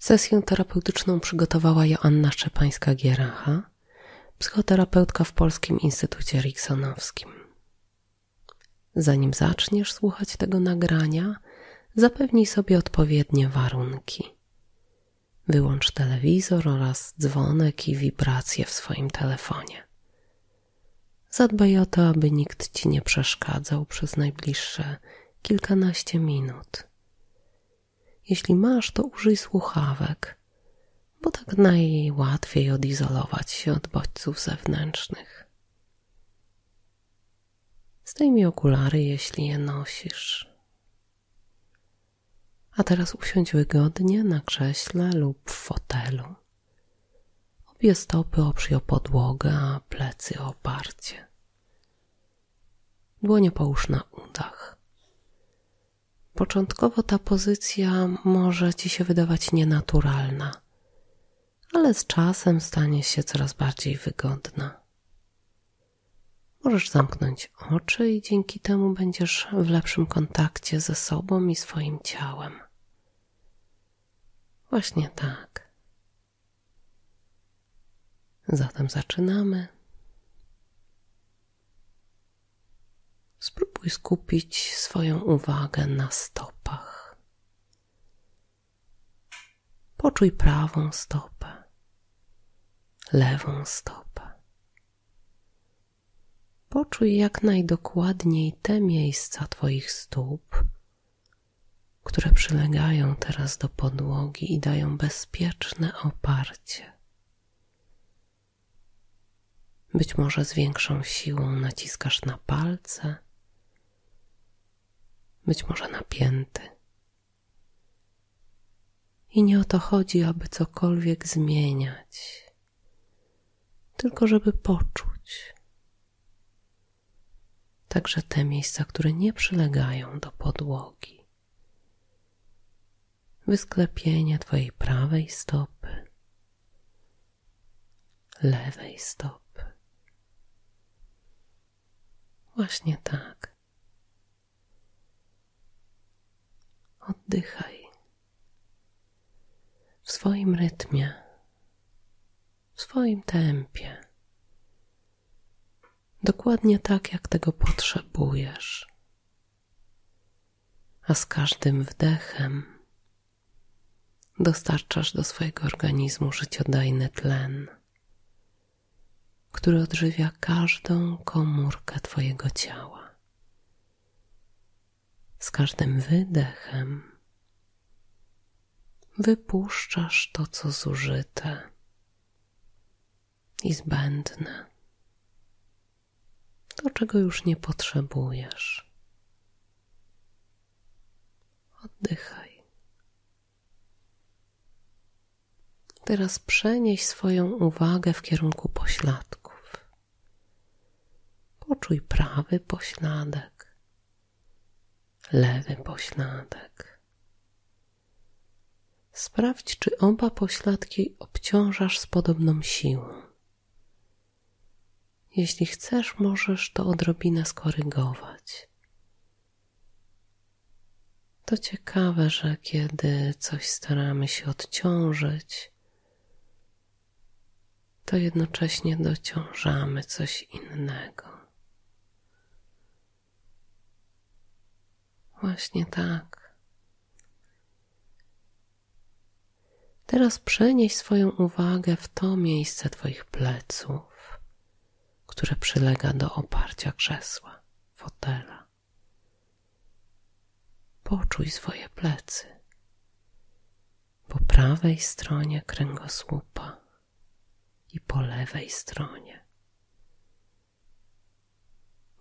Sesję terapeutyczną przygotowała Joanna Szczepańska-Gieracha, psychoterapeutka w Polskim Instytucie Eriksonowskim. Zanim zaczniesz słuchać tego nagrania, zapewnij sobie odpowiednie warunki. Wyłącz telewizor oraz dzwonek i wibracje w swoim telefonie. Zadbaj o to, aby nikt ci nie przeszkadzał przez najbliższe kilkanaście minut. Jeśli masz, to użyj słuchawek, bo tak najłatwiej odizolować się od bodźców zewnętrznych. Zdejmij okulary, jeśli je nosisz. A teraz usiądź wygodnie na krześle lub w fotelu. Obie stopy oprzyj o podłogę, a plecy o oparcie. Dłonie połóż na udach. Początkowo ta pozycja może ci się wydawać nienaturalna, ale z czasem stanie się coraz bardziej wygodna. Możesz zamknąć oczy i dzięki temu będziesz w lepszym kontakcie ze sobą i swoim ciałem. Właśnie tak. Zatem zaczynamy. Spróbuj skupić swoją uwagę na stopach. Poczuj prawą stopę, lewą stopę. Poczuj jak najdokładniej te miejsca Twoich stóp, które przylegają teraz do podłogi i dają bezpieczne oparcie. Być może z większą siłą naciskasz na palce, być może napięty. I nie o to chodzi, aby cokolwiek zmieniać, tylko żeby poczuć. Także te miejsca, które nie przylegają do podłogi. Wysklepienie Twojej prawej stopy, lewej stopy. Właśnie tak. Oddychaj w swoim rytmie, w swoim tempie, dokładnie tak, jak tego potrzebujesz. A z każdym wdechem dostarczasz do swojego organizmu życiodajny tlen, który odżywia każdą komórkę Twojego ciała. Z każdym wydechem wypuszczasz to, co zużyte i zbędne, to, czego już nie potrzebujesz. Oddychaj. Teraz przenieś swoją uwagę w kierunku pośladków. Poczuj prawy pośladek lewy pośladek. Sprawdź, czy oba pośladki obciążasz z podobną siłą. Jeśli chcesz, możesz to odrobinę skorygować. To ciekawe, że kiedy coś staramy się odciążyć, to jednocześnie dociążamy coś innego. Właśnie tak. Teraz przenieś swoją uwagę w to miejsce Twoich pleców, które przylega do oparcia krzesła, fotela. Poczuj swoje plecy po prawej stronie kręgosłupa i po lewej stronie.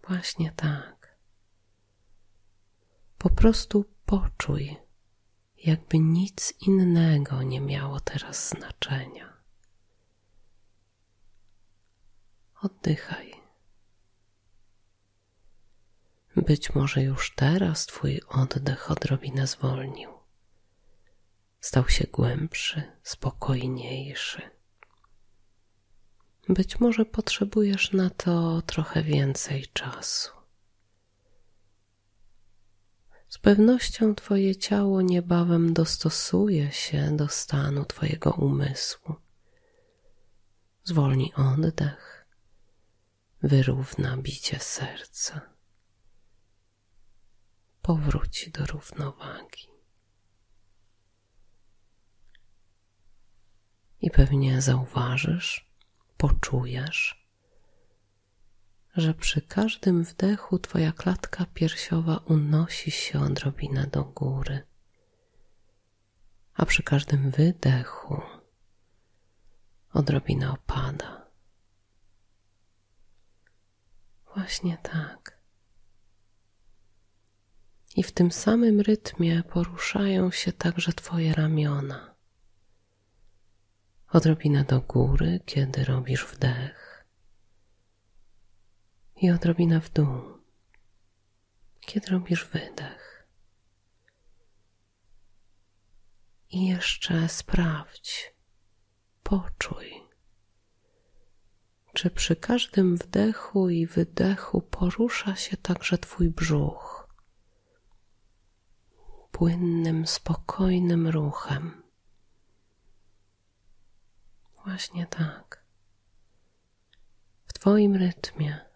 Właśnie tak. Po prostu poczuj, jakby nic innego nie miało teraz znaczenia. Oddychaj. Być może już teraz Twój oddech odrobinę zwolnił. Stał się głębszy, spokojniejszy. Być może potrzebujesz na to trochę więcej czasu. Z pewnością Twoje ciało niebawem dostosuje się do stanu Twojego umysłu. Zwolni oddech, wyrówna bicie serca, powróci do równowagi. I pewnie zauważysz, poczujesz, że przy każdym wdechu Twoja klatka piersiowa unosi się odrobinę do góry, a przy każdym wydechu odrobinę opada. Właśnie tak. I w tym samym rytmie poruszają się także Twoje ramiona. Odrobinę do góry, kiedy robisz wdech, i odrobinę w dół, kiedy robisz wydech. I jeszcze sprawdź, poczuj, czy przy każdym wdechu i wydechu porusza się także Twój brzuch płynnym, spokojnym ruchem. Właśnie tak. W Twoim rytmie,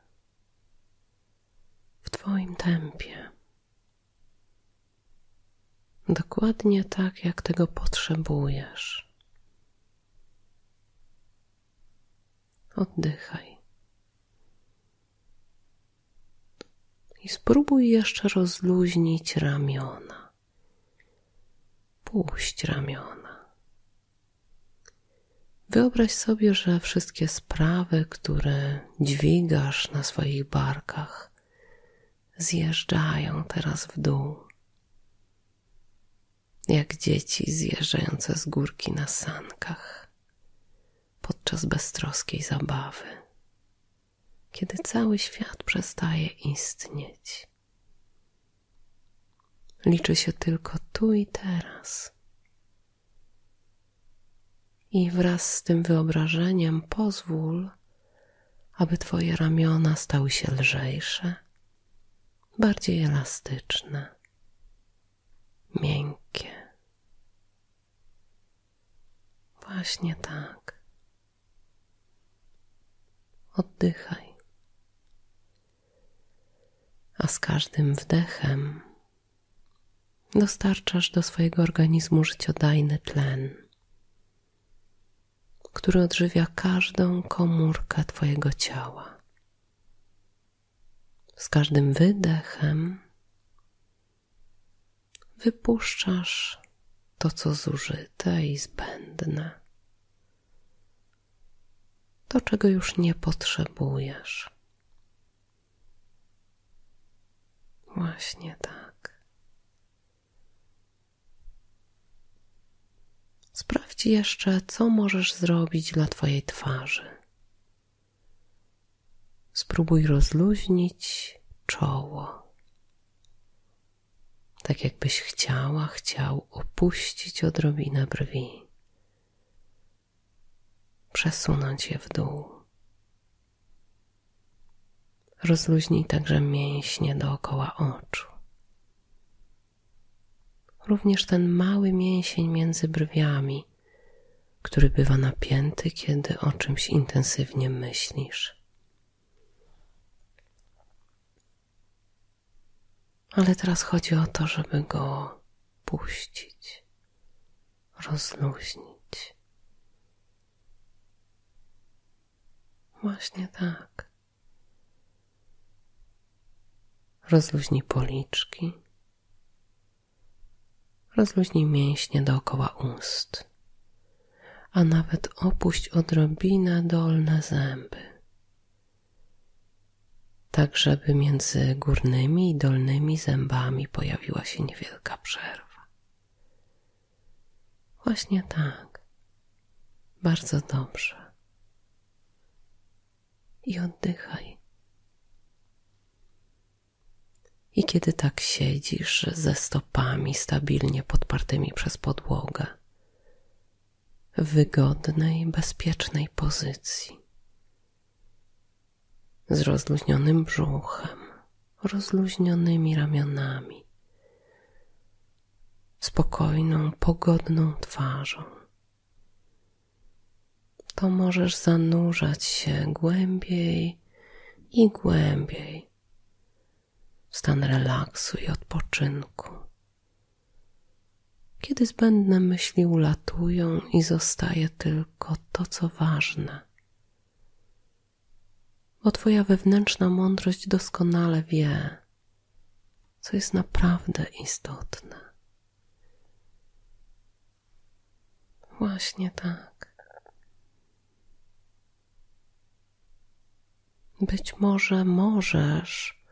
tempie. Dokładnie tak, jak tego potrzebujesz. Oddychaj. I spróbuj jeszcze rozluźnić ramiona. Puść ramiona. Wyobraź sobie, że wszystkie sprawy, które dźwigasz na swoich barkach, zjeżdżają teraz w dół, jak dzieci zjeżdżające z górki na sankach podczas beztroskiej zabawy, kiedy cały świat przestaje istnieć. Liczy się tylko tu i teraz. I wraz z tym wyobrażeniem pozwól, aby Twoje ramiona stały się lżejsze, bardziej elastyczne, miękkie. Właśnie tak. Oddychaj. A z każdym wdechem dostarczasz do swojego organizmu życiodajny tlen, który odżywia każdą komórkę Twojego ciała. Z każdym wydechem wypuszczasz to, co zużyte i zbędne, to, czego już nie potrzebujesz. Właśnie tak. Sprawdź jeszcze, co możesz zrobić dla Twojej twarzy. Spróbuj rozluźnić czoło. Tak jakbyś chciała, chciał opuścić odrobinę brwi. Przesunąć je w dół. Rozluźnij także mięśnie dookoła oczu. Również ten mały mięsień między brwiami, który bywa napięty, kiedy o czymś intensywnie myślisz. Ale teraz chodzi o to, żeby go puścić, rozluźnić. Właśnie tak. Rozluźnij policzki. Rozluźnij mięśnie dookoła ust, a nawet opuść odrobinę dolne zęby tak żeby między górnymi i dolnymi zębami pojawiła się niewielka przerwa. Właśnie tak. Bardzo dobrze. I oddychaj. I kiedy tak siedzisz ze stopami stabilnie podpartymi przez podłogę, w wygodnej, bezpiecznej pozycji, z rozluźnionym brzuchem, rozluźnionymi ramionami, spokojną, pogodną twarzą. To możesz zanurzać się głębiej i głębiej w stan relaksu i odpoczynku. Kiedy zbędne myśli ulatują i zostaje tylko to, co ważne. Bo Twoja wewnętrzna mądrość doskonale wie, co jest naprawdę istotne. Właśnie tak. Być może możesz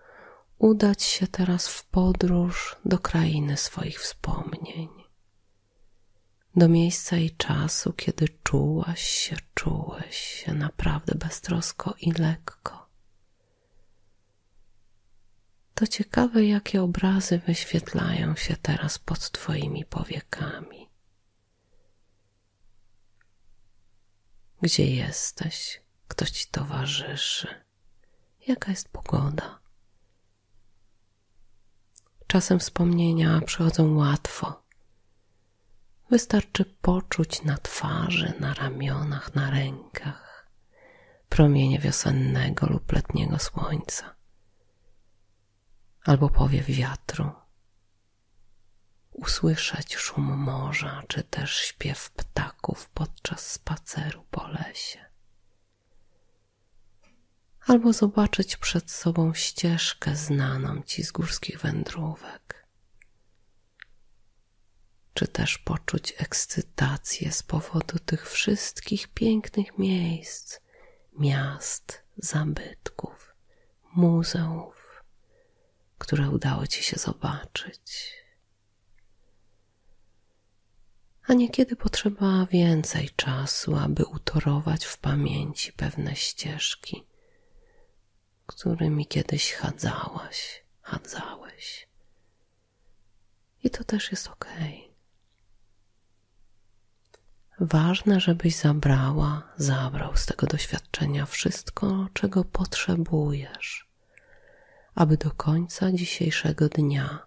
udać się teraz w podróż do krainy swoich wspomnień, do miejsca i czasu, kiedy czułaś się, czułeś się naprawdę beztrosko i lekko. To ciekawe, jakie obrazy wyświetlają się teraz pod Twoimi powiekami. Gdzie jesteś? Kto Ci towarzyszy? Jaka jest pogoda? Czasem wspomnienia przychodzą łatwo. Wystarczy poczuć na twarzy, na ramionach, na rękach promienie wiosennego lub letniego słońca. Albo powiew wiatru, usłyszeć szum morza, czy też śpiew ptaków podczas spaceru po lesie, albo zobaczyć przed sobą ścieżkę znaną ci z górskich wędrówek, czy też poczuć ekscytację z powodu tych wszystkich pięknych miejsc, miast, zabytków, muzeów które udało ci się zobaczyć. A niekiedy potrzeba więcej czasu, aby utorować w pamięci pewne ścieżki, którymi kiedyś chadzałaś, chadzałeś. I to też jest ok. Ważne, żebyś zabrała, zabrał z tego doświadczenia wszystko, czego potrzebujesz aby do końca dzisiejszego dnia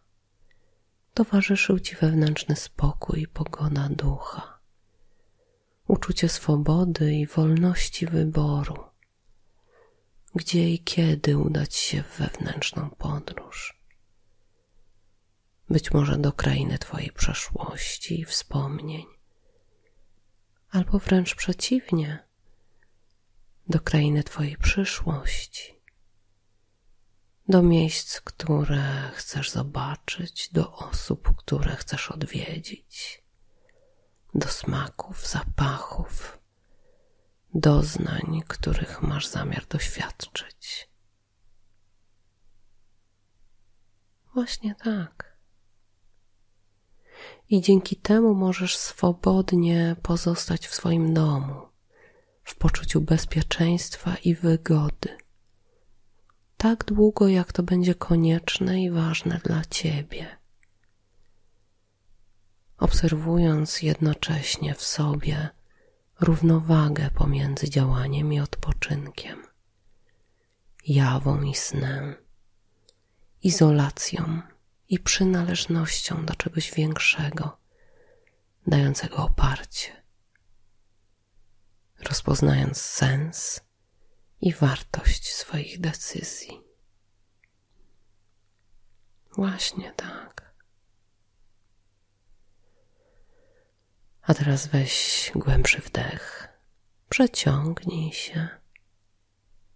towarzyszył Ci wewnętrzny spokój i pogoda ducha, uczucie swobody i wolności wyboru, gdzie i kiedy udać się w wewnętrzną podróż. Być może do krainy Twojej przeszłości i wspomnień, albo wręcz przeciwnie, do krainy Twojej przyszłości do miejsc, które chcesz zobaczyć, do osób, które chcesz odwiedzić, do smaków, zapachów, doznań, których masz zamiar doświadczyć. Właśnie tak. I dzięki temu możesz swobodnie pozostać w swoim domu, w poczuciu bezpieczeństwa i wygody tak długo, jak to będzie konieczne i ważne dla Ciebie. Obserwując jednocześnie w sobie równowagę pomiędzy działaniem i odpoczynkiem, jawą i snem, izolacją i przynależnością do czegoś większego, dającego oparcie. Rozpoznając sens i wartość swoich decyzji. Właśnie tak. A teraz weź głębszy wdech, przeciągnij się,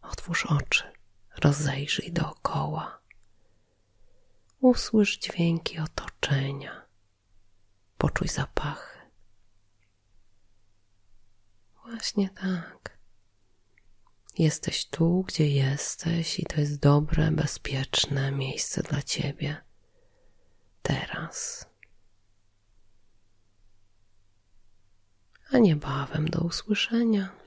otwórz oczy, rozejrzyj dookoła, usłysz dźwięki otoczenia, poczuj zapachy. Właśnie tak. Jesteś tu, gdzie jesteś, i to jest dobre, bezpieczne miejsce dla ciebie. Teraz. A niebawem do usłyszenia.